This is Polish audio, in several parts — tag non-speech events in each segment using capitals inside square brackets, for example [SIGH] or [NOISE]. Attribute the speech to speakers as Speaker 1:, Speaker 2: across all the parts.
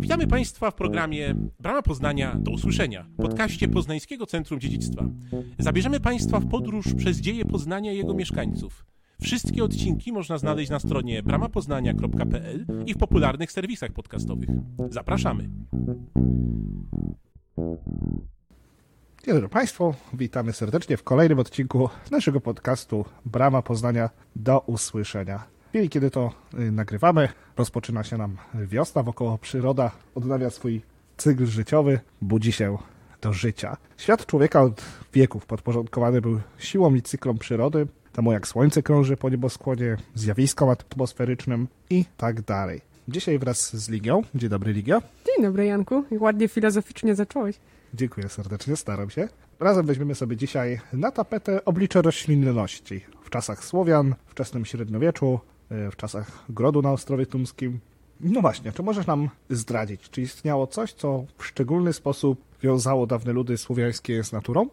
Speaker 1: Witamy Państwa w programie Brama Poznania do usłyszenia, podcaście Poznańskiego Centrum Dziedzictwa. Zabierzemy Państwa w podróż przez dzieje Poznania i jego mieszkańców. Wszystkie odcinki można znaleźć na stronie bramapoznania.pl i w popularnych serwisach podcastowych. Zapraszamy.
Speaker 2: Dzień dobry Państwu, witamy serdecznie w kolejnym odcinku naszego podcastu Brama Poznania do usłyszenia. Chwili, kiedy to y, nagrywamy, rozpoczyna się nam wiosna, wokoło przyroda odnawia swój cykl życiowy, budzi się do życia. Świat człowieka od wieków podporządkowany był siłą i cyklom przyrody, temu jak słońce krąży po nieboskłonie, zjawiskom atmosferycznym i tak dalej. Dzisiaj wraz z Ligią. Dzień dobry, Ligia.
Speaker 3: Dzień dobry, Janku. Ładnie filozoficznie zacząłeś.
Speaker 2: Dziękuję serdecznie, staram się. Razem weźmiemy sobie dzisiaj na tapetę oblicze roślinności w czasach Słowian, wczesnym średniowieczu, w czasach grodu na Ostrowie Tumskim. No właśnie, czy możesz nam zdradzić, czy istniało coś, co w szczególny sposób wiązało dawne ludy słowiańskie z naturą?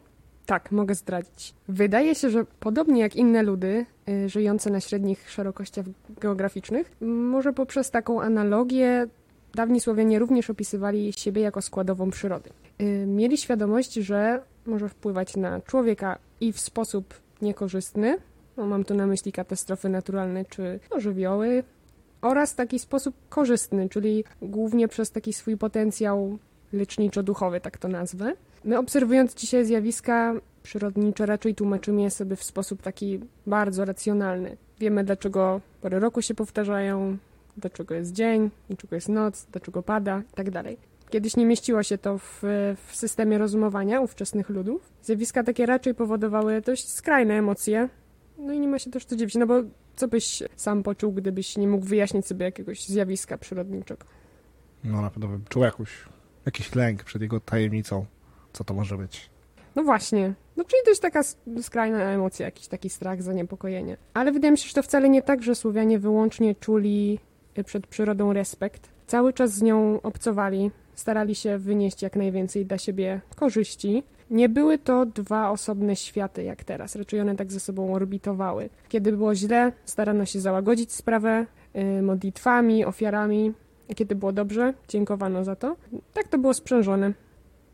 Speaker 3: Tak, mogę zdradzić. Wydaje się, że podobnie jak inne ludy y, żyjące na średnich szerokościach geograficznych, może poprzez taką analogię dawni Słowianie również opisywali siebie jako składową przyrody. Y, mieli świadomość, że może wpływać na człowieka i w sposób niekorzystny, no, mam tu na myśli katastrofy naturalne czy no, żywioły, oraz taki sposób korzystny, czyli głównie przez taki swój potencjał leczniczo-duchowy, tak to nazwę. My obserwując dzisiaj zjawiska przyrodnicze raczej tłumaczymy je sobie w sposób taki bardzo racjonalny. Wiemy dlaczego pory roku się powtarzają, dlaczego jest dzień, dlaczego jest noc, dlaczego pada itd. Tak Kiedyś nie mieściło się to w, w systemie rozumowania ówczesnych ludów. Zjawiska takie raczej powodowały dość skrajne emocje. No i nie ma się też co dziwić, no bo co byś sam poczuł, gdybyś nie mógł wyjaśnić sobie jakiegoś zjawiska przyrodniczego?
Speaker 2: No na pewno bym czuł jakiś, jakiś lęk przed jego tajemnicą. Co to może być?
Speaker 3: No właśnie. No czyli to jest taka skrajna emocja, jakiś taki strach, zaniepokojenie. Ale wydaje mi się, że to wcale nie tak, że Słowianie wyłącznie czuli przed przyrodą respekt. Cały czas z nią obcowali, starali się wynieść jak najwięcej dla siebie korzyści. Nie były to dwa osobne światy jak teraz, raczej one tak ze sobą orbitowały. Kiedy było źle, starano się załagodzić sprawę yy, modlitwami, ofiarami. Kiedy było dobrze, dziękowano za to. Tak to było sprzężone.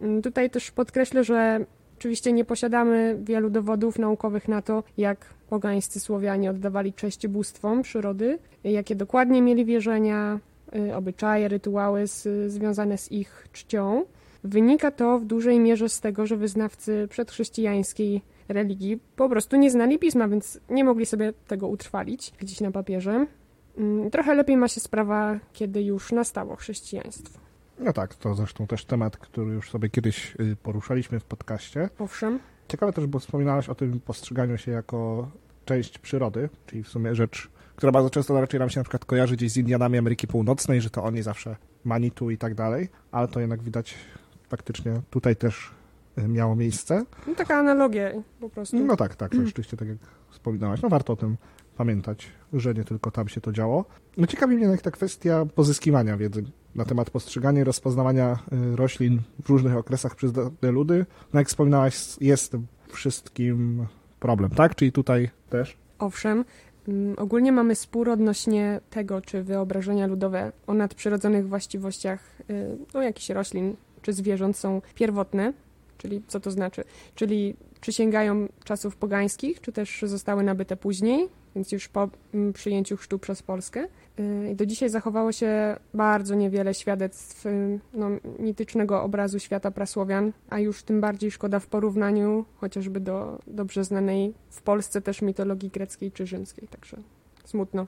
Speaker 3: Yy, tutaj też podkreślę, że oczywiście nie posiadamy wielu dowodów naukowych na to, jak pogańscy Słowianie oddawali cześć bóstwom przyrody, jakie dokładnie mieli wierzenia, y, obyczaje, rytuały z, związane z ich czcią. Wynika to w dużej mierze z tego, że wyznawcy przedchrześcijańskiej religii po prostu nie znali pisma, więc nie mogli sobie tego utrwalić gdzieś na papierze. Mm, trochę lepiej ma się sprawa, kiedy już nastało chrześcijaństwo.
Speaker 2: No tak, to zresztą też temat, który już sobie kiedyś y, poruszaliśmy w podcaście.
Speaker 3: Owszem.
Speaker 2: Ciekawe też, bo wspominałaś o tym postrzeganiu się jako część przyrody, czyli w sumie rzecz, która bardzo często raczej nam się na przykład kojarzy gdzieś z Indianami Ameryki Północnej, że to oni zawsze Manitu i tak dalej, ale to jednak widać faktycznie tutaj też y, miało miejsce.
Speaker 3: No, taka analogia po prostu.
Speaker 2: No tak, tak, to rzeczywiście tak jak wspominałaś. No warto o tym pamiętać, że nie tylko tam się to działo. No ciekawi mnie ta kwestia pozyskiwania wiedzy na temat postrzegania i rozpoznawania y, roślin w różnych okresach przez dane ludy. No jak wspominałaś, jest wszystkim problem, tak? Czyli tutaj też?
Speaker 3: Owszem. Mm, ogólnie mamy spór odnośnie tego, czy wyobrażenia ludowe o nadprzyrodzonych właściwościach no, jakichś roślin czy zwierząt są pierwotne, czyli co to znaczy? Czyli czy sięgają czasów pogańskich, czy też zostały nabyte później, więc już po mm, przyjęciu chrztu przez Polskę. Y, do dzisiaj zachowało się bardzo niewiele świadectw y, no, mitycznego obrazu świata prasłowian, a już tym bardziej szkoda w porównaniu chociażby do dobrze znanej w Polsce też mitologii greckiej czy rzymskiej, także smutno.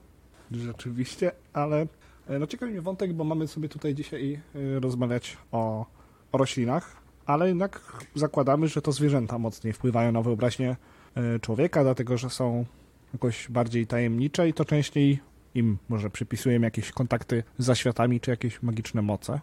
Speaker 2: Rzeczywiście, ale e, no ciekawi mnie wątek, bo mamy sobie tutaj dzisiaj e, rozmawiać o, o roślinach, ale jednak zakładamy, że to zwierzęta mocniej wpływają na wyobraźnię e, człowieka, dlatego że są jakoś bardziej tajemnicze i to częściej im może przypisujemy jakieś kontakty z zaświatami czy jakieś magiczne moce.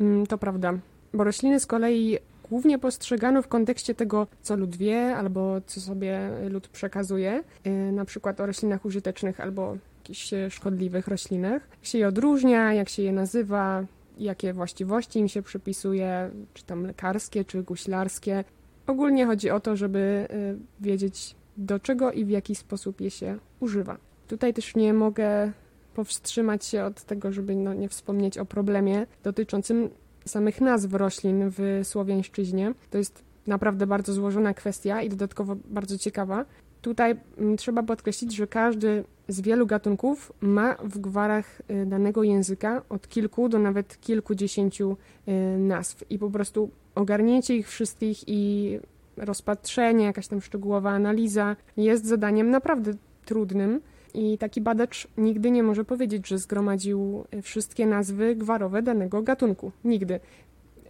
Speaker 3: Mm, to prawda, bo rośliny z kolei głównie postrzegano w kontekście tego, co lud wie albo co sobie lud przekazuje, y, na przykład o roślinach użytecznych albo jakichś szkodliwych roślinach. Jak się je odróżnia, jak się je nazywa, jakie właściwości im się przypisuje, czy tam lekarskie, czy guślarskie. Ogólnie chodzi o to, żeby y, wiedzieć, do czego i w jaki sposób je się używa. Tutaj też nie mogę powstrzymać się od tego, żeby no, nie wspomnieć o problemie dotyczącym samych nazw roślin w słowiańszczyźnie. To jest naprawdę bardzo złożona kwestia i dodatkowo bardzo ciekawa. Tutaj mm, trzeba podkreślić, że każdy z wielu gatunków ma w gwarach y, danego języka od kilku do nawet kilkudziesięciu y, nazw i po prostu ogarnięcie ich wszystkich i rozpatrzenie, jakaś tam szczegółowa analiza jest zadaniem naprawdę trudnym. I taki badacz nigdy nie może powiedzieć, że zgromadził wszystkie nazwy gwarowe danego gatunku. Nigdy.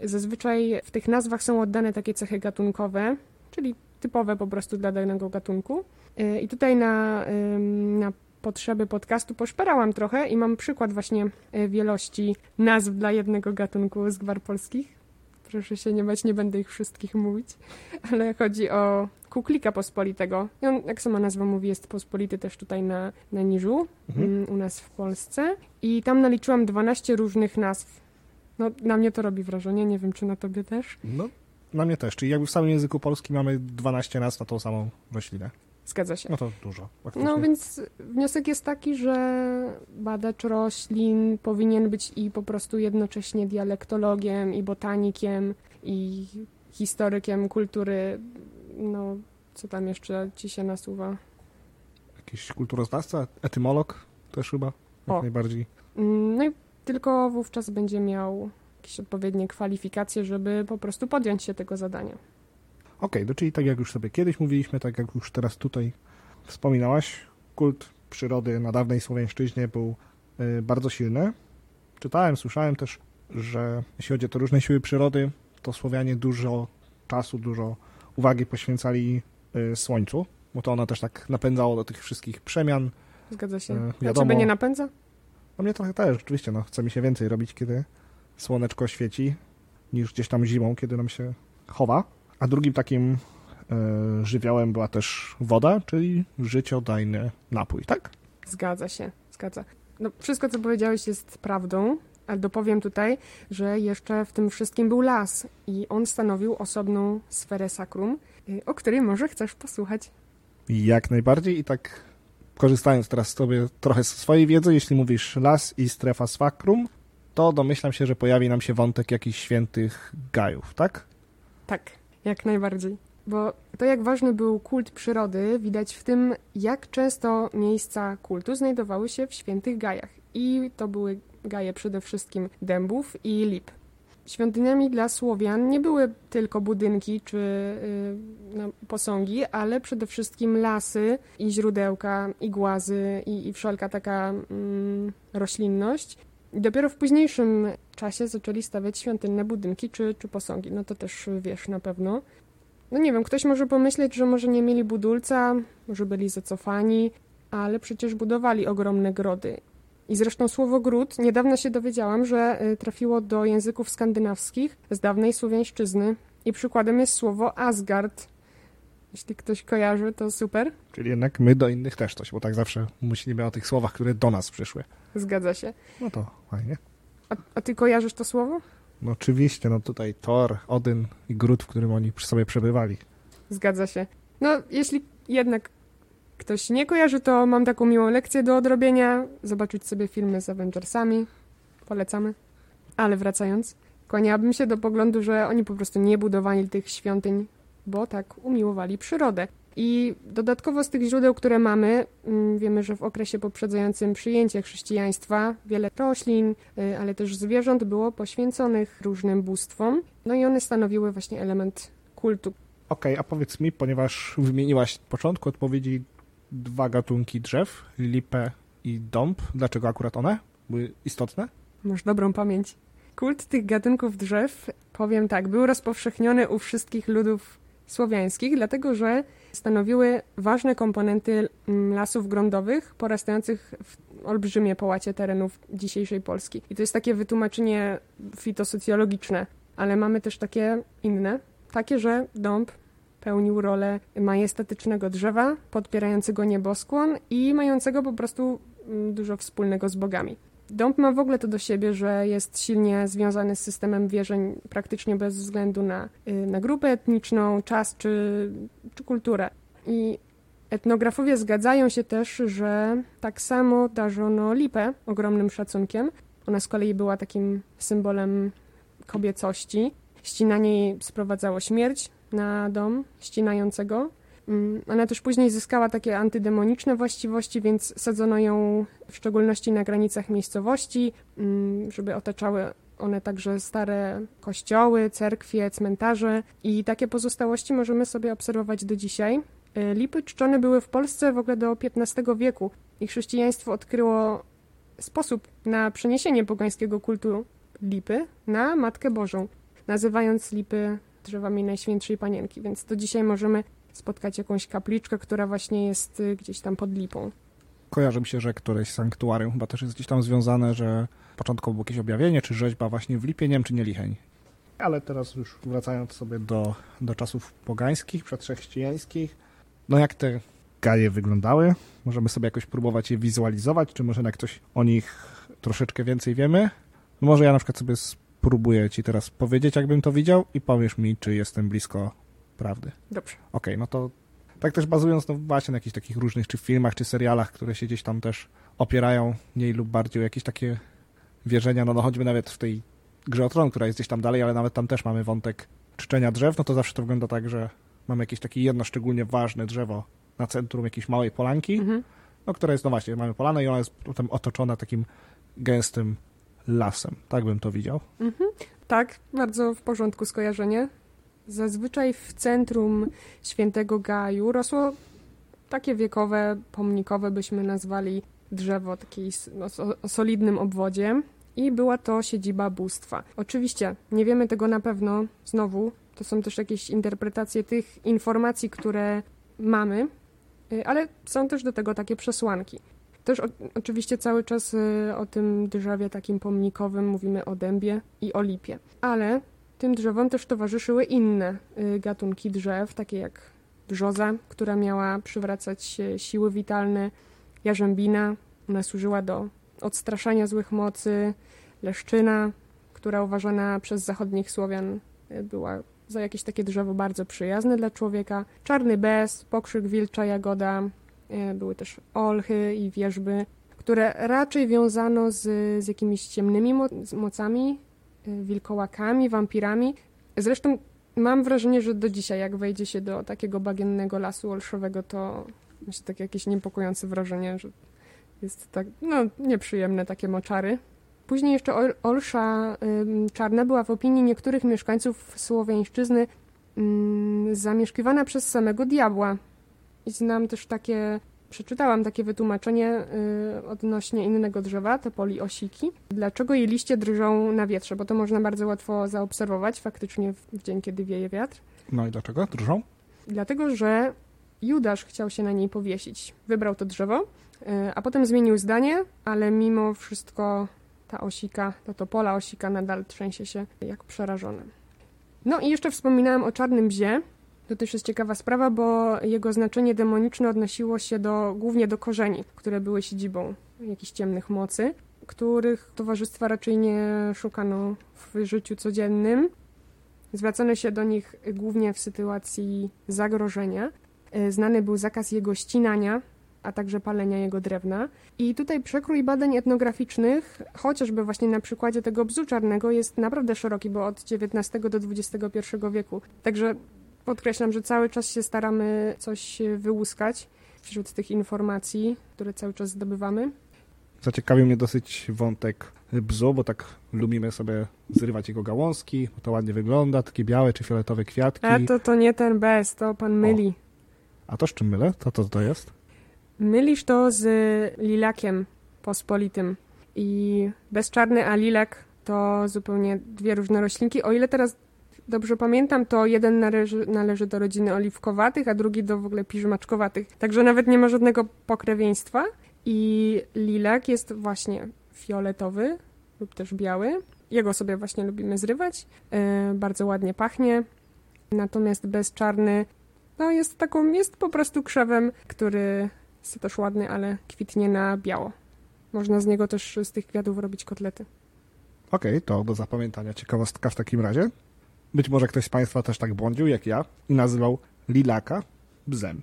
Speaker 3: Zazwyczaj w tych nazwach są oddane takie cechy gatunkowe, czyli typowe po prostu dla danego gatunku. Y, I tutaj na, na potrzeby podcastu poszperałam trochę i mam przykład właśnie y, wielości nazw dla jednego gatunku z gwar polskich. Proszę się nie bać, nie będę ich wszystkich mówić, [LAUGHS] ale chodzi o kuklika pospolitego. I on, jak sama nazwa mówi, jest pospolity też tutaj na, na Niżu, mhm. Mm, u nas w Polsce. I tam naliczyłam 12 różnych nazw. No, na mnie to robi wrażenie, nie wiem, czy na tobie też.
Speaker 2: No, na mnie też. Czyli jakby w samym języku polskim mamy 12 nazw na tą samą roślinę.
Speaker 3: Zgadza się.
Speaker 2: No to dużo.
Speaker 3: Faktycznie. No więc wniosek jest taki, że badacz roślin powinien być i po prostu jednocześnie dialektologiem, i botanikiem, i historykiem kultury. No, co tam jeszcze ci się nasuwa?
Speaker 2: Jakiś kulturoznawca, etymolog też chyba, jak o. najbardziej.
Speaker 3: Mm, no i tylko wówczas będzie miał jakieś odpowiednie kwalifikacje, żeby po prostu podjąć się tego zadania.
Speaker 2: Okej, okay, no czyli tak jak już sobie kiedyś mówiliśmy, tak jak już teraz tutaj wspominałaś, kult przyrody na dawnej Słowiańszczyźnie był y, bardzo silny. Czytałem, słyszałem też, że jeśli chodzi o te różne siły przyrody, to Słowianie dużo czasu, dużo uwagi poświęcali y, Słońcu, bo to ono też tak napędzało do tych wszystkich przemian.
Speaker 3: Zgadza się. Y, wiadomo, A ciebie nie napędza?
Speaker 2: No mnie trochę też, rzeczywiście, no, chce mi się więcej robić, kiedy słoneczko świeci, niż gdzieś tam zimą, kiedy nam się chowa. A drugim takim e, żywiołem była też woda, czyli życiodajny napój, tak?
Speaker 3: Zgadza się, zgadza. No, wszystko, co powiedziałeś, jest prawdą, ale dopowiem tutaj, że jeszcze w tym wszystkim był las i on stanowił osobną sferę sakrum, y, o której może chcesz posłuchać.
Speaker 2: Jak najbardziej i tak korzystając teraz sobie trochę z swojej wiedzy, jeśli mówisz las i strefa sakrum, to domyślam się, że pojawi nam się wątek jakichś świętych gajów, tak?
Speaker 3: Tak, jak najbardziej. Bo to, jak ważny był kult przyrody, widać w tym, jak często miejsca kultu znajdowały się w świętych gajach. I to były gaje przede wszystkim dębów i lip. Świątyniami dla Słowian nie były tylko budynki czy yy, no, posągi, ale przede wszystkim lasy i źródełka, i głazy, i, i wszelka taka mm, roślinność. I dopiero w późniejszym czasie zaczęli stawiać świątynne budynki czy, czy posągi. No to też wiesz na pewno. No nie wiem, ktoś może pomyśleć, że może nie mieli budulca, może byli zacofani, ale przecież budowali ogromne grody. I zresztą słowo gród niedawno się dowiedziałam, że y, trafiło do języków skandynawskich z dawnej słowiańszczyzny. I przykładem jest słowo Asgard. Jeśli ktoś kojarzy, to super.
Speaker 2: Czyli jednak my do innych też coś, bo tak zawsze myślimy o tych słowach, które do nas przyszły.
Speaker 3: Zgadza się.
Speaker 2: No to fajnie.
Speaker 3: A, a ty kojarzysz to słowo?
Speaker 2: No oczywiście, no tutaj Thor, Odyn i Grud, w którym oni przy sobie przebywali.
Speaker 3: Zgadza się. No, jeśli jednak ktoś nie kojarzy, to mam taką miłą lekcję do odrobienia. Zobaczyć sobie filmy z Avengersami. Polecamy. Ale wracając, kłaniałabym się do poglądu, że oni po prostu nie budowali tych świątyń, bo tak umiłowali przyrodę. I dodatkowo z tych źródeł, które mamy, mm, wiemy, że w okresie poprzedzającym przyjęcie chrześcijaństwa wiele roślin, y, ale też zwierząt było poświęconych różnym bóstwom. No i one stanowiły właśnie element kultu.
Speaker 2: Okej, okay, a powiedz mi, ponieważ wymieniłaś w początku odpowiedzi dwa gatunki drzew, lipę i dąb, dlaczego akurat one były istotne?
Speaker 3: Masz dobrą pamięć. Kult tych gatunków drzew, powiem tak, był rozpowszechniony u wszystkich ludów słowiańskich, dlatego że stanowiły ważne komponenty mm, lasów grądowych porastających w olbrzymie połacie terenów dzisiejszej Polski. I to jest takie wytłumaczenie fitosocjologiczne, ale mamy też takie inne, takie, że dąb pełnił rolę majestatycznego drzewa, podpierającego nieboskłon i mającego po prostu mm, dużo wspólnego z bogami. Dąb ma w ogóle to do siebie, że jest silnie związany z systemem wierzeń praktycznie bez względu na, y, na grupę etniczną, czas czy, czy kulturę. I Etnografowie zgadzają się też, że tak samo darzono lipę ogromnym szacunkiem. Ona z kolei była takim symbolem kobiecości. Ścinanie jej sprowadzało śmierć na dom ścinającego. Mm, Ona też później zyskała takie antydemoniczne właściwości, więc sadzono ją w szczególności na granicach miejscowości, mm, żeby otaczały one także stare kościoły, cerkwie, cmentarze. I takie pozostałości możemy sobie obserwować do dzisiaj. Y, Lipy czczone były w Polsce w ogóle do XV wieku. I chrześcijaństwo odkryło sposób na przeniesienie pogańskiego kultu lipy na Matkę Bożą, nazywając lipy drzewami Najświętszej Panienki, więc do dzisiaj możemy spotkać jakąś kapliczkę, która właśnie jest y, gdzieś tam pod lipą.
Speaker 2: Kojarzy mi się, że któreś sanktuarium chyba też jest gdzieś tam związane, że początkowo było jakieś objawienie, czy rzeźba właśnie w Lipie, nie wiem, czy nie Licheń. Ale teraz już wracając sobie do, do czasów pogańskich, przedchrześcijańskich, no jak te gaje wyglądały? Możemy sobie jakoś próbować je wizualizować, czy może jak coś o nich troszeczkę więcej wiemy? No może ja na przykład sobie spróbuję ci teraz powiedzieć, jakbym to widział i powiesz mi, czy jestem blisko prawdy.
Speaker 3: Dobrze.
Speaker 2: Okej, no to tak też bazując no właśnie na jakichś takich różnych czy filmach, czy serialach, które się gdzieś tam też opierają mniej lub bardziej o jakieś takie wierzenia, no, no choćby nawet w tej grze o tron, która jest gdzieś tam dalej, ale nawet tam też mamy wątek czczenia drzew, no to zawsze to wygląda tak, że mamy jakieś takie jedno szczególnie ważne drzewo na centrum jakiejś małej polanki,
Speaker 3: Mhm.
Speaker 2: no która jest, no właśnie, mamy polanę i ona jest potem otoczona takim gęstym lasem. Tak bym to widział.
Speaker 3: Tak, bardzo w porządku skojarzenie. Zazwyczaj w centrum świętego Gaju rosło takie wiekowe, pomnikowe byśmy nazwali drzewo takiej s- no, o solidnym obwodzie i była to siedziba bóstwa. Oczywiście nie wiemy tego na pewno, znowu to są też jakieś interpretacje tych informacji, które mamy, y, ale są też do tego takie przesłanki. Też o, oczywiście cały czas y, o tym drzewie takim pomnikowym mówimy o dębie i o lipie. Ale tym drzewom też towarzyszyły inne y, gatunki drzew, takie jak brzoza, która miała przywracać siły witalne, jarzębina, ona służyła do odstraszania złych mocy, leszczyna, która uważana przez zachodnich Słowian y, była za jakieś takie drzewo bardzo przyjazne dla człowieka, czarny bez, pokrzyk wilcza jagoda, y, były też olchy i wierzby, które raczej wiązano z, z jakimiś ciemnymi mocami, wilkołakami, wampirami. Zresztą mam wrażenie, że do dzisiaj, jak wejdzie się do takiego bagiennego lasu olszowego, to się takie jakieś niepokojące wrażenie, że jest tak, no, nieprzyjemne takie moczary. Później jeszcze Ol- Olsza Czarna była w opinii niektórych mieszkańców Słowiańszczyzny ym, zamieszkiwana przez samego diabła. I znam też takie, przeczytałam takie wytłumaczenie y, odnośnie innego drzewa, topoli osiki. Dlaczego jej liście drżą na wietrze? Bo to można bardzo łatwo zaobserwować faktycznie w, dzień, kiedy wieje wiatr.
Speaker 2: No i dlaczego? Drżą?
Speaker 3: Dlatego, że Judasz chciał się na niej powiesić. Wybrał to drzewo, y, a potem zmienił zdanie, ale mimo wszystko ta osika, to topola osika nadal trzęsie się jak przerażona. No i jeszcze wspominałam o czarnym bzie. To też jest ciekawa sprawa, bo jego znaczenie demoniczne odnosiło się do, głównie do korzeni, które były siedzibą jakichś ciemnych mocy, których towarzystwa raczej nie szukano w życiu codziennym. Zwracano się do nich głównie w sytuacji zagrożenia. E, Znany był zakaz jego ścinania, a także palenia jego drewna. I tutaj przekrój badań etnograficznych, chociażby właśnie na przykładzie tego bzu czarnego, jest naprawdę szeroki, bo od XIX do XXI wieku. Także podkreślam, że cały czas się staramy coś wyłuskać wśród tych informacji, które cały czas zdobywamy.
Speaker 2: Zaciekawił mnie dosyć wątek bzu, bo tak lubimy sobie zrywać jego gałązki, bo to ładnie wygląda, takie białe czy fioletowe kwiatki.
Speaker 3: A to, to nie ten bez, to pan myli.
Speaker 2: A to z czym mylę? To to, to jest?
Speaker 3: Mylisz to z lilakiem pospolitym. I bezczarny, a lilak to zupełnie dwie różne roślinki. O ile teraz dobrze pamiętam, to jeden należy, należy do rodziny oliwkowatych, a drugi do w ogóle piżmaczkowatych. Także nawet nie ma żadnego pokrewieństwa. I lilak jest właśnie fioletowy lub też biały. Jego sobie właśnie lubimy zrywać. E, bardzo ładnie pachnie. Natomiast bezczarny no jest taką, jest po prostu krzewem, który jest też ładny, ale kwitnie na biało. Można z niego też z tych kwiatów robić kotlety.
Speaker 2: Okej, to do zapamiętania ciekawostka w takim razie. Być może ktoś z Państwa też tak błądził jak ja i nazywał lilaka bzem.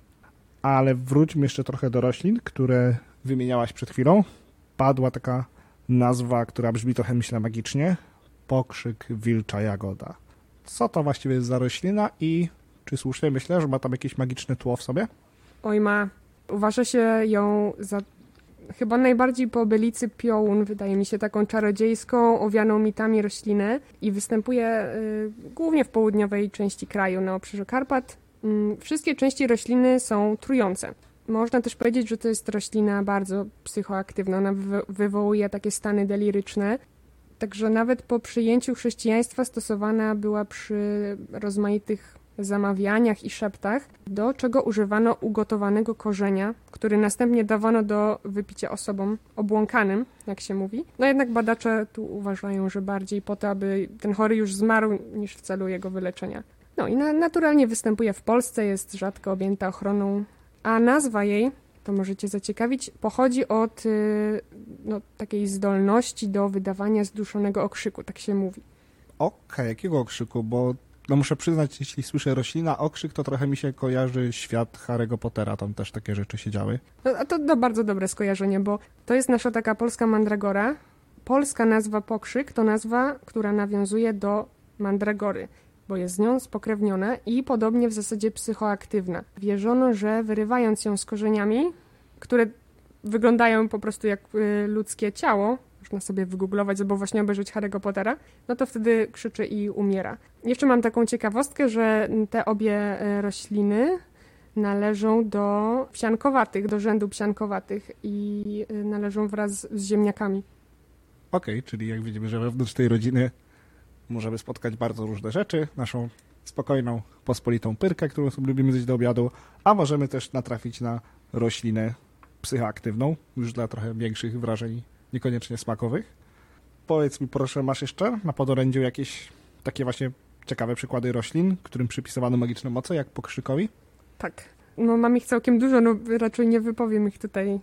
Speaker 2: Ale wróćmy jeszcze trochę do roślin, które wymieniałaś przed chwilą. Padła taka nazwa, która brzmi trochę, myślę, magicznie. Pokrzyk wilcza jagoda. Co to właściwie jest za roślina i czy słusznie myślę, że ma tam jakieś magiczne tło w sobie?
Speaker 3: Oj ma. Uważa się ją za chyba najbardziej po obylicy piołun, wydaje mi się, taką czarodziejską, owianą mitami roślinę i występuje y, głównie w południowej części kraju, na obrzeżu Karpat. Y, wszystkie części rośliny są trujące. Można też powiedzieć, że to jest roślina bardzo psychoaktywna. Ona wy wywołuje takie stany deliryczne. Także nawet po przyjęciu chrześcijaństwa stosowana była przy rozmaitych zamawianiach i szeptach, do czego używano ugotowanego korzenia, który następnie dawano do wypicia osobom obłąkanym, jak się mówi. No jednak badacze tu uważają, że bardziej po to, aby ten chory już zmarł, niż w celu jego wyleczenia. No i na, naturalnie występuje w Polsce, jest rzadko objęta ochroną, a nazwa jej, to możecie zaciekawić, pochodzi od y, no, takiej zdolności do wydawania zduszonego okrzyku, tak się mówi.
Speaker 2: Okej, okay, jakiego okrzyku? Bo no muszę przyznać, jeśli słyszę roślina, okrzyk, to trochę mi się kojarzy świat Harry'ego Pottera, tam też takie rzeczy się działy.
Speaker 3: No, a to, to bardzo dobre skojarzenie, bo to jest nasza taka polska mandragora. Polska nazwa pokrzyk to nazwa, która nawiązuje do mandragory, bo jest z nią spokrewniona i podobnie w zasadzie psychoaktywna. Wierzono, że wyrywając ją z korzeniami, które wyglądają po prostu jak y, ludzkie ciało, można sobie wygooglować albo właśnie obejrzeć Harry'ego Pottera, no to wtedy krzyczy i umiera. Jeszcze mam taką ciekawostkę, że te obie e, rośliny należą do psiankowatych, do rzędu psiankowatych i e, należą wraz z ziemniakami.
Speaker 2: Okej, okay, czyli jak widzimy, że wewnątrz tej rodziny możemy spotkać bardzo różne rzeczy, naszą spokojną, pospolitą pyrkę, którą sobie lubimy zjeść do obiadu, a możemy też natrafić na roślinę psychoaktywną, już dla trochę większych wrażeń niekoniecznie smakowych. Powiedz mi proszę, masz jeszcze na podorędziu jakieś takie właśnie ciekawe przykłady roślin, którym przypisywano magiczne moce, jak pokrzykowi?
Speaker 3: Tak. No mam ich całkiem dużo, no raczej nie wypowiem ich tutaj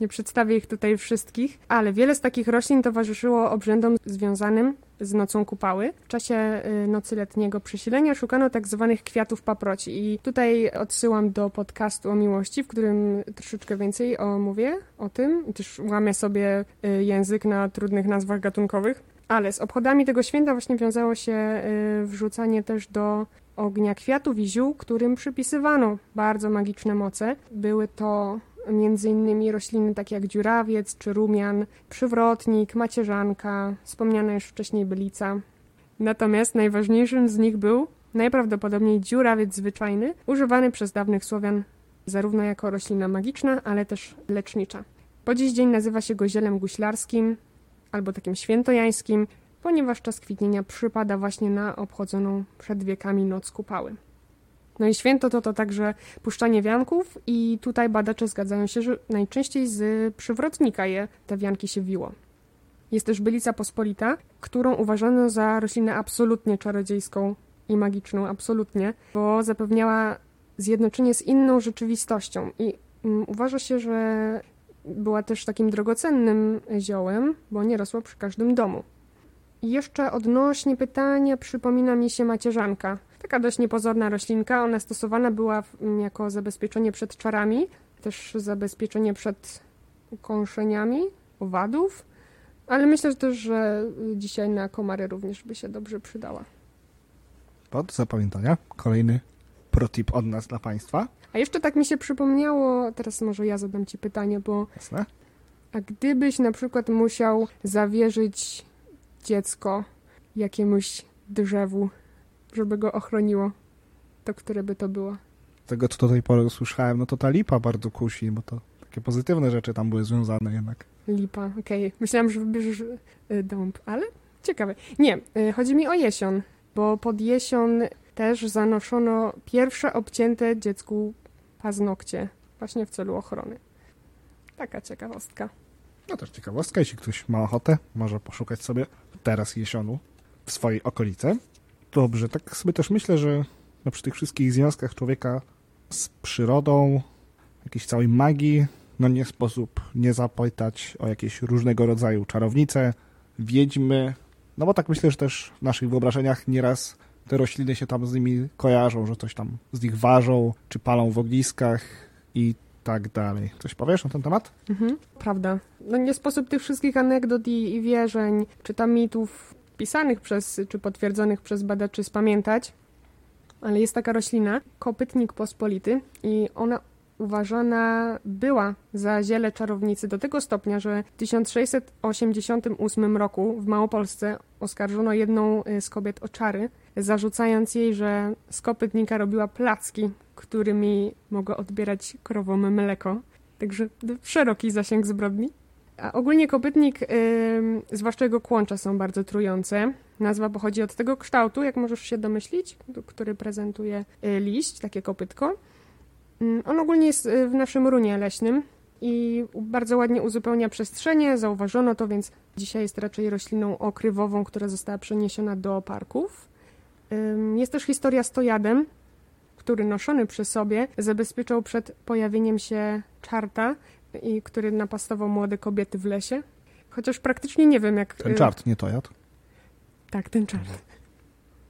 Speaker 3: nie przedstawię ich tutaj wszystkich, ale wiele z takich roślin towarzyszyło obrzędom związanym z nocą kupały. W czasie y, nocy letniego przesilenia szukano tak zwanych kwiatów paproci i tutaj odsyłam do podcastu o miłości, w którym troszeczkę więcej o, mówię o tym. Też łamię sobie y, język na trudnych nazwach gatunkowych. Ale z obchodami tego święta właśnie wiązało się y, wrzucanie też do ognia kwiatów i ziół, którym przypisywano bardzo magiczne moce. Były to między innymi rośliny takie jak dziurawiec czy rumian, przywrotnik, macierzanka, wspomniana już wcześniej bylica. Natomiast najważniejszym z nich był najprawdopodobniej dziurawiec zwyczajny, używany przez dawnych Słowian zarówno jako roślina magiczna, ale też lecznicza. Po dziś dzień nazywa się go zielem guślarskim albo takim świętojańskim, ponieważ czas kwitnienia przypada właśnie na obchodzoną przed wiekami noc kupały. No i święto to to także puszczanie wianków i tutaj badacze zgadzają się, że najczęściej z przywrotnika je te wianki się wiło. Jest też bylica pospolita, którą uważano za roślinę absolutnie czarodziejską i magiczną, absolutnie, bo zapewniała zjednoczenie z inną rzeczywistością i um, uważa się, że była też takim drogocennym ziołem, bo nie rosła przy każdym domu. I jeszcze odnośnie pytania przypomina mi się macierzanka. Taka dość niepozorna roślinka. Ona stosowana była jako zabezpieczenie przed czarami, też zabezpieczenie przed ukąszeniami owadów, ale myślę też, że dzisiaj na komary również by się dobrze przydała.
Speaker 2: Pod zapamiętania. Kolejny protip od nas dla Państwa.
Speaker 3: A jeszcze tak mi się przypomniało, teraz może ja zadam Ci pytanie, bo...
Speaker 2: Jasne.
Speaker 3: A gdybyś na przykład musiał zawierzyć dziecko jakiemuś drzewu, żeby go ochroniło, to które by to było?
Speaker 2: Tego, co do tej pory usłyszałem, no to ta lipa bardzo kusi, bo to takie pozytywne rzeczy tam były związane jednak.
Speaker 3: Lipa, okej. Okay. Myślałam, że wybierzesz y, dąb, ale ciekawe. Nie, y, chodzi mi o jesion, bo pod jesion też zanoszono pierwsze obcięte dziecku paznokcie, właśnie w celu ochrony. Taka ciekawostka.
Speaker 2: No też ciekawostka, jeśli ktoś ma ochotę, może poszukać sobie teraz jesionu w swojej okolicy. Dobrze, tak sobie też myślę, że no przy tych wszystkich związkach człowieka z przyrodą, jakiejś całej magii, no nie sposób nie zapytać o jakieś różnego rodzaju czarownice, wiedźmy, no bo tak myślę, że też w naszych wyobrażeniach nieraz te rośliny się tam z nimi kojarzą, że coś tam z nich ważą, czy palą w ogniskach, i tak dalej. Coś powiesz na ten temat?
Speaker 3: Mhm, prawda. No nie sposób tych wszystkich anegdot i, i wierzeń, czy tam mitów pisanych przez, czy potwierdzonych przez badaczy spamiętać, ale jest taka roślina, kopytnik pospolity i ona uważana była za ziele czarownicy do tego stopnia, że w 1688 roku w Małopolsce oskarżono jedną y, z kobiet o czary, zarzucając jej, że z kopytnika robiła placki, którymi mogła odbierać krowom mleko. Także szeroki zasięg zbrodni. Ogólnie kopytnik, zwłaszcza jego kłącza, są bardzo trujące. Nazwa pochodzi od tego kształtu, jak możesz się domyślić, który prezentuje y, liść, takie kopytko. On ogólnie jest y, w naszym runie leśnym i bardzo ładnie uzupełnia przestrzenie. Zauważono to, więc dzisiaj jest raczej rośliną okrywową, która została przeniesiona do parków. Jest też historia z tojadem, który noszony przy sobie zabezpieczał przed pojawieniem się czarta, i który napastował młode kobiety w lesie. Chociaż praktycznie nie wiem, jak...
Speaker 2: Ten czart, nie tojad?
Speaker 3: Tak, ten czart.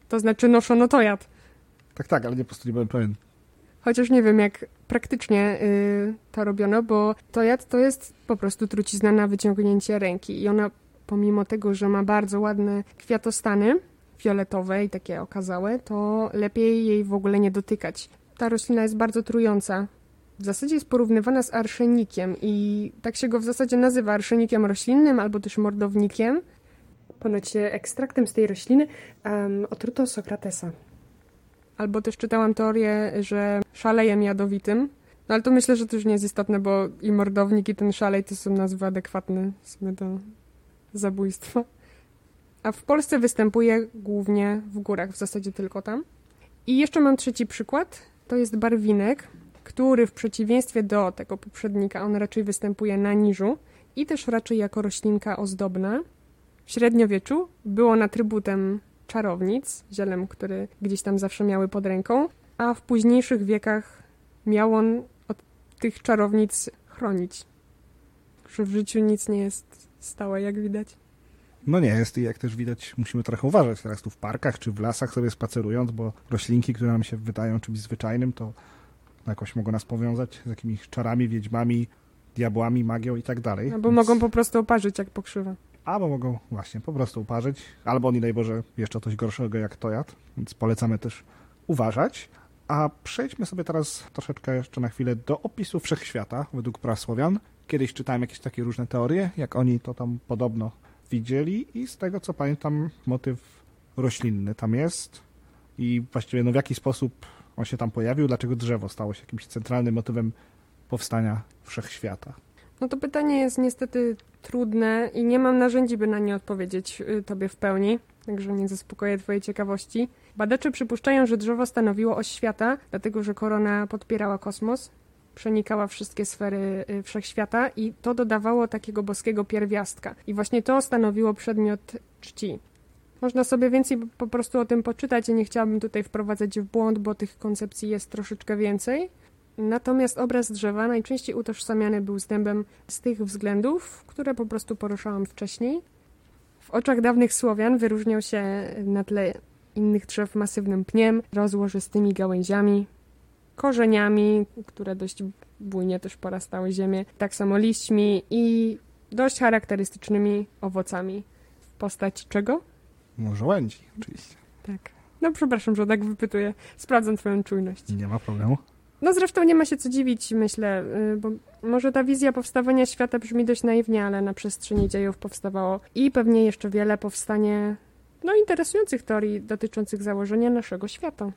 Speaker 3: To znaczy noszono tojad.
Speaker 2: Tak, tak, ale nie po prostu nie byłem pewien.
Speaker 3: Chociaż nie wiem, jak praktycznie y, to robiono, bo tojad to jest po prostu trucizna na wyciągnięcie ręki. I ona, pomimo tego, że ma bardzo ładne kwiatostany, fioletowe i takie okazałe, to lepiej jej w ogóle nie dotykać. Ta roślina jest bardzo trująca. W zasadzie jest porównywana z arszenikiem i tak się go w zasadzie nazywa arszenikiem roślinnym albo też mordownikiem. Ponoć ekstraktem z tej rośliny um, otruto Sokratesa. Albo też czytałam teorię, że szalejem jadowitym. No ale to myślę, że to już nie jest istotne, bo i mordownik i ten szalej to są nazwy adekwatne do zabójstwa. A w Polsce występuje głównie w górach, w zasadzie tylko tam. I jeszcze mam trzeci przykład. To jest barwinek, który w przeciwieństwie do tego poprzednika, on raczej występuje na niżu i też raczej jako roślinka ozdobna. W średniowieczu był on atrybutem czarownic, zielem, które gdzieś tam zawsze miały pod ręką, a w późniejszych wiekach miał on od tych czarownic chronić. Że w życiu nic nie jest stałe, jak widać.
Speaker 2: No nie jest i jak też widać musimy trochę uważać teraz tu w parkach czy w lasach sobie spacerując, bo roślinki, które nam się wydają czymś zwyczajnym, to jakoś mogą nas powiązać z jakimiś czarami, wiedźmami, diabłami, magią i tak dalej.
Speaker 3: Albo Więc... mogą po prostu oparzyć jak pokrzywa.
Speaker 2: Albo mogą właśnie po prostu uparzyć, albo nie daj Boże jeszcze coś gorszego jak tojad, więc polecamy też uważać. A przejdźmy sobie teraz troszeczkę jeszcze na chwilę do opisu wszechświata według prasłowian. Kiedyś czytałem jakieś takie różne teorie, jak oni to tam podobno widzieli i z tego co pamiętam motyw roślinny tam jest i właściwie no w jaki sposób on się tam pojawił, dlaczego drzewo stało się jakimś centralnym motywem powstania wszechświata.
Speaker 3: No to pytanie jest niestety trudne i nie mam narzędzi, by na nie odpowiedzieć y, tobie w pełni, także nie zaspokoję twojej ciekawości. Badacze przypuszczają, że drzewo stanowiło oś świata, dlatego że korona podpierała kosmos, przenikała wszystkie sfery y, wszechświata i to dodawało takiego boskiego pierwiastka. I właśnie to stanowiło przedmiot czci. Można sobie więcej po prostu o tym poczytać i nie chciałabym tutaj wprowadzać w błąd, bo tych koncepcji jest troszeczkę więcej. Natomiast obraz drzewa najczęściej utożsamiany był z dębem z tych względów, które po prostu poruszałam wcześniej. W oczach dawnych Słowian wyróżniał się na tle innych drzew masywnym pniem, rozłożystymi gałęziami, korzeniami, które dość bujnie też porastały ziemię, tak samo liśćmi i dość charakterystycznymi owocami. W postaci czego?
Speaker 2: No żołędzi, oczywiście.
Speaker 3: Tak. No przepraszam, że tak wypytuję. Sprawdzam twoją czujność.
Speaker 2: Nie ma problemu.
Speaker 3: No zresztą nie ma się co dziwić, myślę, y, bo może ta wizja powstawania świata brzmi dość naiwnie, ale na przestrzeni dziejów powstawało i pewnie jeszcze wiele powstanie no, interesujących teorii dotyczących założenia naszego świata.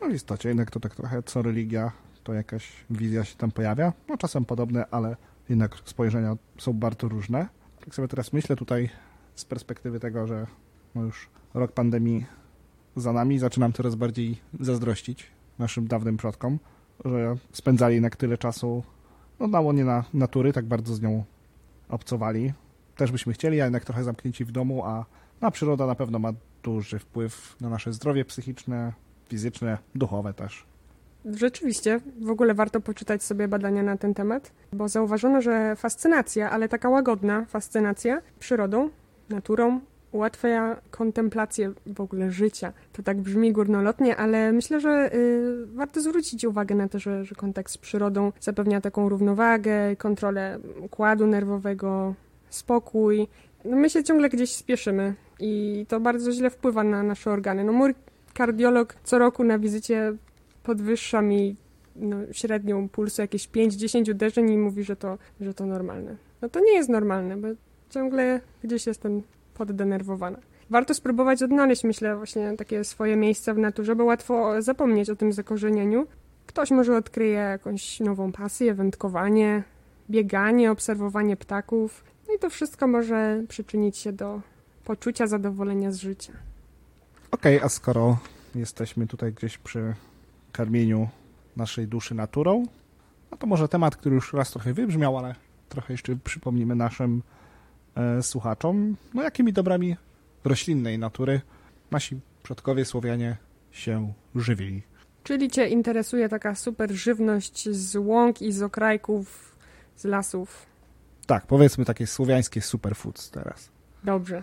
Speaker 2: No w istocie jednak to tak trochę co religia, to jakaś wizja się tam pojawia. No czasem podobne, ale jednak spojrzenia są bardzo różne. Tak sobie teraz myślę tutaj z perspektywy tego, że no już rok pandemii za nami, zaczynam coraz bardziej zazdrościć naszym dawnym przodkom, że spędzali jednak tyle czasu no, na łonie na natury, tak bardzo z nią obcowali. Też byśmy chcieli, a jednak trochę zamknięci w domu, a na przyroda na pewno ma duży wpływ na nasze zdrowie psychiczne, fizyczne, duchowe też.
Speaker 3: Rzeczywiście, w ogóle warto poczytać sobie badania na ten temat, bo zauważono, że fascynacja, ale taka łagodna fascynacja przyrodą, naturą, ułatwia kontemplację w ogóle życia. To tak brzmi górnolotnie, ale myślę, że y, warto zwrócić uwagę na to, że, że kontakt z przyrodą zapewnia taką równowagę, kontrolę układu nerwowego, spokój. No my się ciągle gdzieś spieszymy i to bardzo źle wpływa na nasze organy. No mój kardiolog co roku na wizycie podwyższa mi no, średnią pulsu jakieś 5-10 uderzeń i mówi, że to, że to normalne. No to nie jest normalne, bo ciągle gdzieś jestem poddenerwowana. Warto spróbować odnaleźć, myślę, właśnie takie swoje miejsce w naturze, bo łatwo zapomnieć o tym zakorzenieniu. Ktoś może odkryje jakąś nową pasję, wędkowanie, bieganie, obserwowanie ptaków. No i to wszystko może przyczynić się do poczucia zadowolenia z życia.
Speaker 2: Okej, okay, a skoro jesteśmy tutaj gdzieś przy karmieniu naszej duszy naturą, no to może temat, który już raz trochę wybrzmiał, ale trochę jeszcze przypomnimy naszym słuchaczom, no jakimi dobrami roślinnej natury nasi przodkowie Słowianie się żywili.
Speaker 3: Czyli Cię interesuje taka super żywność z łąk i z okrajków, z lasów?
Speaker 2: Tak, powiedzmy takie słowiańskie superfoods teraz.
Speaker 3: Dobrze.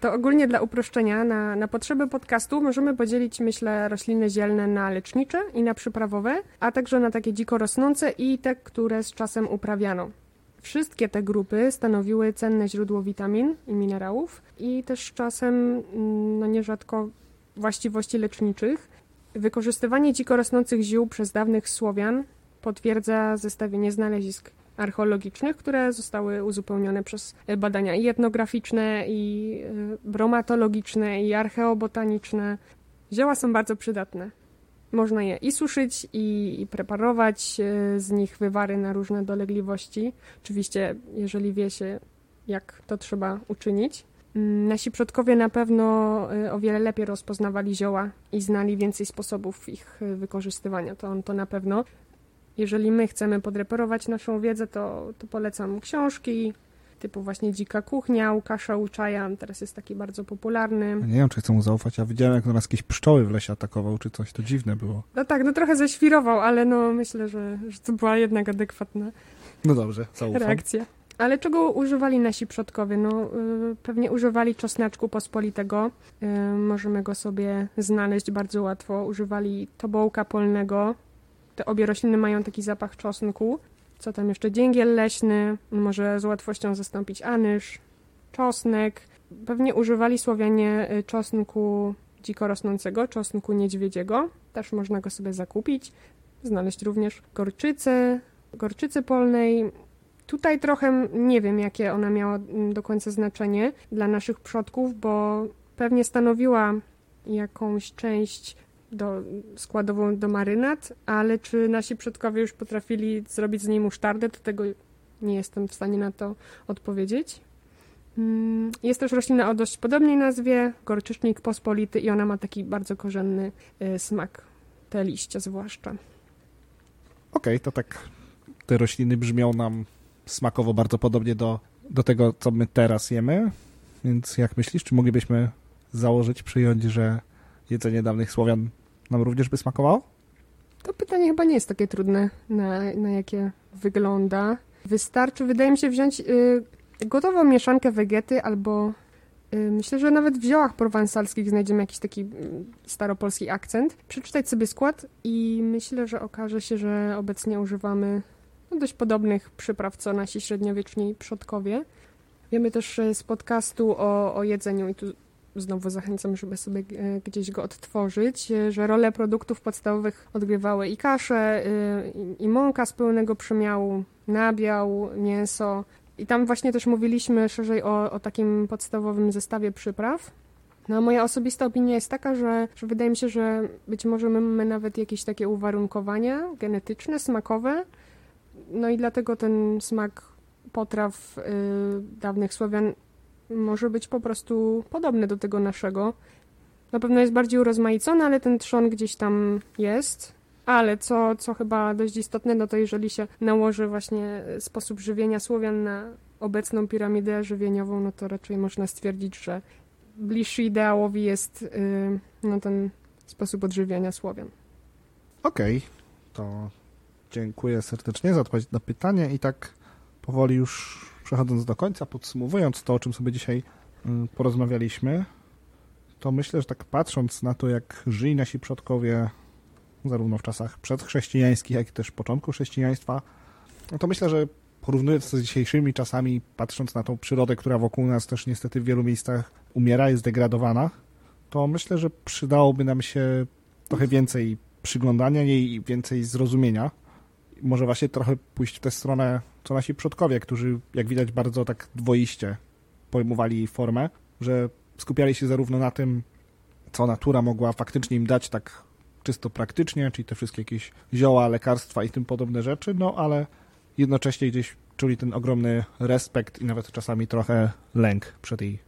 Speaker 3: To ogólnie dla uproszczenia, na, na potrzeby podcastu możemy podzielić, myślę, rośliny zielne na lecznicze i na przyprawowe, a także na takie dziko rosnące i te, które z czasem uprawiano. Wszystkie te grupy stanowiły cenne źródło witamin i minerałów i też czasem, mm, no nierzadko, właściwości leczniczych. Wykorzystywanie dziko rosnących ziół przez dawnych Słowian potwierdza zestawienie znalezisk archeologicznych, które zostały uzupełnione przez badania i etnograficzne, i e, bromatologiczne, i archeobotaniczne. Zioła są bardzo przydatne. Można je i suszyć, i, i preparować e, z nich wywary na różne dolegliwości. Oczywiście, jeżeli wie się, jak to trzeba uczynić. Mm, nasi przodkowie na pewno e, o wiele lepiej rozpoznawali zioła i znali więcej sposobów ich wykorzystywania. To, to na pewno. Jeżeli my chcemy podreperować naszą wiedzę, to, to polecam książki typu właśnie Dzika Kuchnia, Łukasza Uczaja, teraz jest taki bardzo popularny.
Speaker 2: Ja nie wiem, czy chcę mu zaufać, ja widziałem, jak nas jakieś pszczoły w lesie atakował, czy coś, to dziwne było.
Speaker 3: No tak, no trochę ześwirował, ale no myślę, że, że to była jednak adekwatna
Speaker 2: no dobrze, zaufam.
Speaker 3: reakcja. Ale czego używali nasi przodkowie? No, yy, pewnie używali czosnaczku pospolitego. Yy, możemy go sobie znaleźć bardzo łatwo. Używali tobołka polnego, te obie rośliny mają taki zapach czosnku. Co tam jeszcze? Dzięgiel leśny, może z łatwością zastąpić anyż, czosnek. Pewnie używali Słowianie y, czosnku dziko rosnącego, czosnku niedźwiedziego. Też można go sobie zakupić. Znaleźć również gorczycę, gorczycy polnej. Tutaj trochę nie wiem, jakie ona miała do końca znaczenie dla naszych przodków, bo pewnie stanowiła jakąś część do, składową do marynat, ale czy nasi przodkowie już potrafili zrobić z niej musztardę, to tego nie jestem w stanie na to odpowiedzieć. Mm, jest też roślina o dość podobnej nazwie, gorczycznik pospolity i ona ma taki bardzo korzenny y, smak, te liście zwłaszcza. Okej,
Speaker 2: okay, to tak te rośliny brzmią nam smakowo bardzo podobnie do, do tego, co my teraz jemy, więc jak myślisz, czy moglibyśmy założyć, przyjąć, że jedzenie dawnych Słowian nam również by smakowało?
Speaker 3: To pytanie chyba nie jest takie trudne, na, na jakie wygląda. Wystarczy, wydaje mi się, wziąć y, gotową mieszankę wegety albo y, myślę, że nawet w ziołach prowansalskich znajdziemy jakiś taki y, staropolski akcent. Przeczytać sobie skład i myślę, że okaże się, że obecnie używamy no, dość podobnych przypraw, co nasi średniowieczni przodkowie. Wiemy też z podcastu o, o jedzeniu i tu znowu zachęcam, żeby sobie e, gdzieś go odtworzyć, e, że rolę produktów podstawowych odgrywały i kasze, i mąka z pełnego przemiału, nabiał, mięso. I tam właśnie też mówiliśmy szerzej o, o takim podstawowym zestawie przypraw. No moja osobista opinia jest taka, że, że wydaje mi się, że być może my mamy nawet jakieś takie uwarunkowania genetyczne, smakowe, no i dlatego ten smak potraw y, dawnych Słowian może być po prostu podobny do tego naszego. Na pewno jest bardziej urozmaicony, ale ten trzon gdzieś tam jest. Ale co, co chyba dość istotne, no to jeżeli się nałoży właśnie sposób żywienia Słowian na obecną piramidę żywieniową, no to raczej można stwierdzić, że bliższy ideałowi jest yy, no, ten sposób odżywiania Słowian.
Speaker 2: Okej, okay. to dziękuję serdecznie za odpowiedź na pytanie i tak powoli już przechodząc do końca, podsumowując to, o czym sobie dzisiaj y, porozmawialiśmy, to myślę, że tak patrząc na to, jak żyli nasi przodkowie, zarówno w czasach przedchrześcijańskich, jak i też początku chrześcijaństwa, no to myślę, że porównując to z dzisiejszymi czasami, patrząc na tą przyrodę, która wokół nas też niestety w wielu miejscach umiera, jest degradowana, to myślę, że przydałoby nam się trochę więcej przyglądania jej i więcej zrozumienia. Może właśnie trochę pójść w tę stronę, co nasi przodkowie, którzy, jak widać, bardzo tak dwoiście pojmowali formę, że skupiali się zarówno na tym, co natura mogła faktycznie im dać tak czysto praktycznie, czyli te wszystkie jakieś zioła, lekarstwa i tym podobne rzeczy, no ale jednocześnie gdzieś czuli ten ogromny respekt i nawet czasami trochę lęk przed jej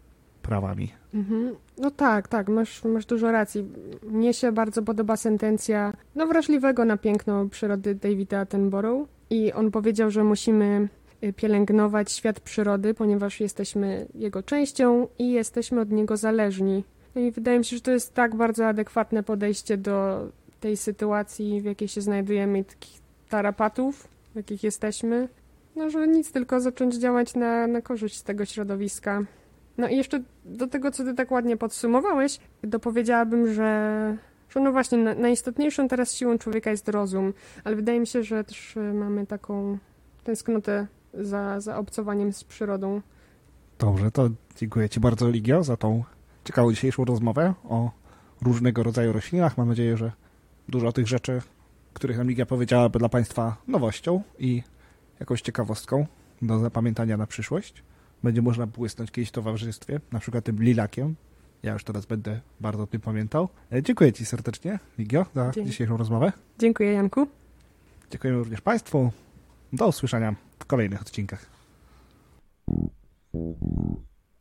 Speaker 2: prawami.
Speaker 3: Mhm. No tak, tak, masz, masz dużo racji. Mnie się bardzo podoba sentencja no, wrażliwego na piękno przyrody Davida Attenborough i on powiedział, że musimy y, pielęgnować świat przyrody, ponieważ jesteśmy jego częścią i jesteśmy od niego zależni. No i wydaje mi się, że to jest tak bardzo adekwatne podejście do tej sytuacji, w jakiej się znajdujemy i takich tarapatów, w jakich jesteśmy, no że nic, tylko zacząć działać na, na korzyść tego środowiska. No i jeszcze do tego, co ty tak ładnie podsumowałeś, dopowiedziałabym, że, że no właśnie na, najistotniejszą teraz siłą człowieka jest rozum, ale wydaje mi się, że też y, mamy taką tęsknotę za, za obcowaniem z przyrodą.
Speaker 2: Dobrze, to dziękuję Ci bardzo, Ligio, za tą ciekawą dzisiejszą rozmowę o różnego rodzaju roślinach. Mam nadzieję, że dużo tych rzeczy, których nam Ligia powiedziała, by dla Państwa nowością i jakąś ciekawostką do zapamiętania na przyszłość. Będzie można błysnąć kiedyś w towarzystwie, na przykład tym lilakiem. Ja już teraz będę bardzo o tym pamiętał. E, Dziękuję Ci serdecznie, Ligio, za
Speaker 3: Dzięki.
Speaker 2: dzisiejszą rozmowę.
Speaker 3: Dziękuję, Janku.
Speaker 2: Dziękujemy również Państwu. Do usłyszenia w kolejnych odcinkach.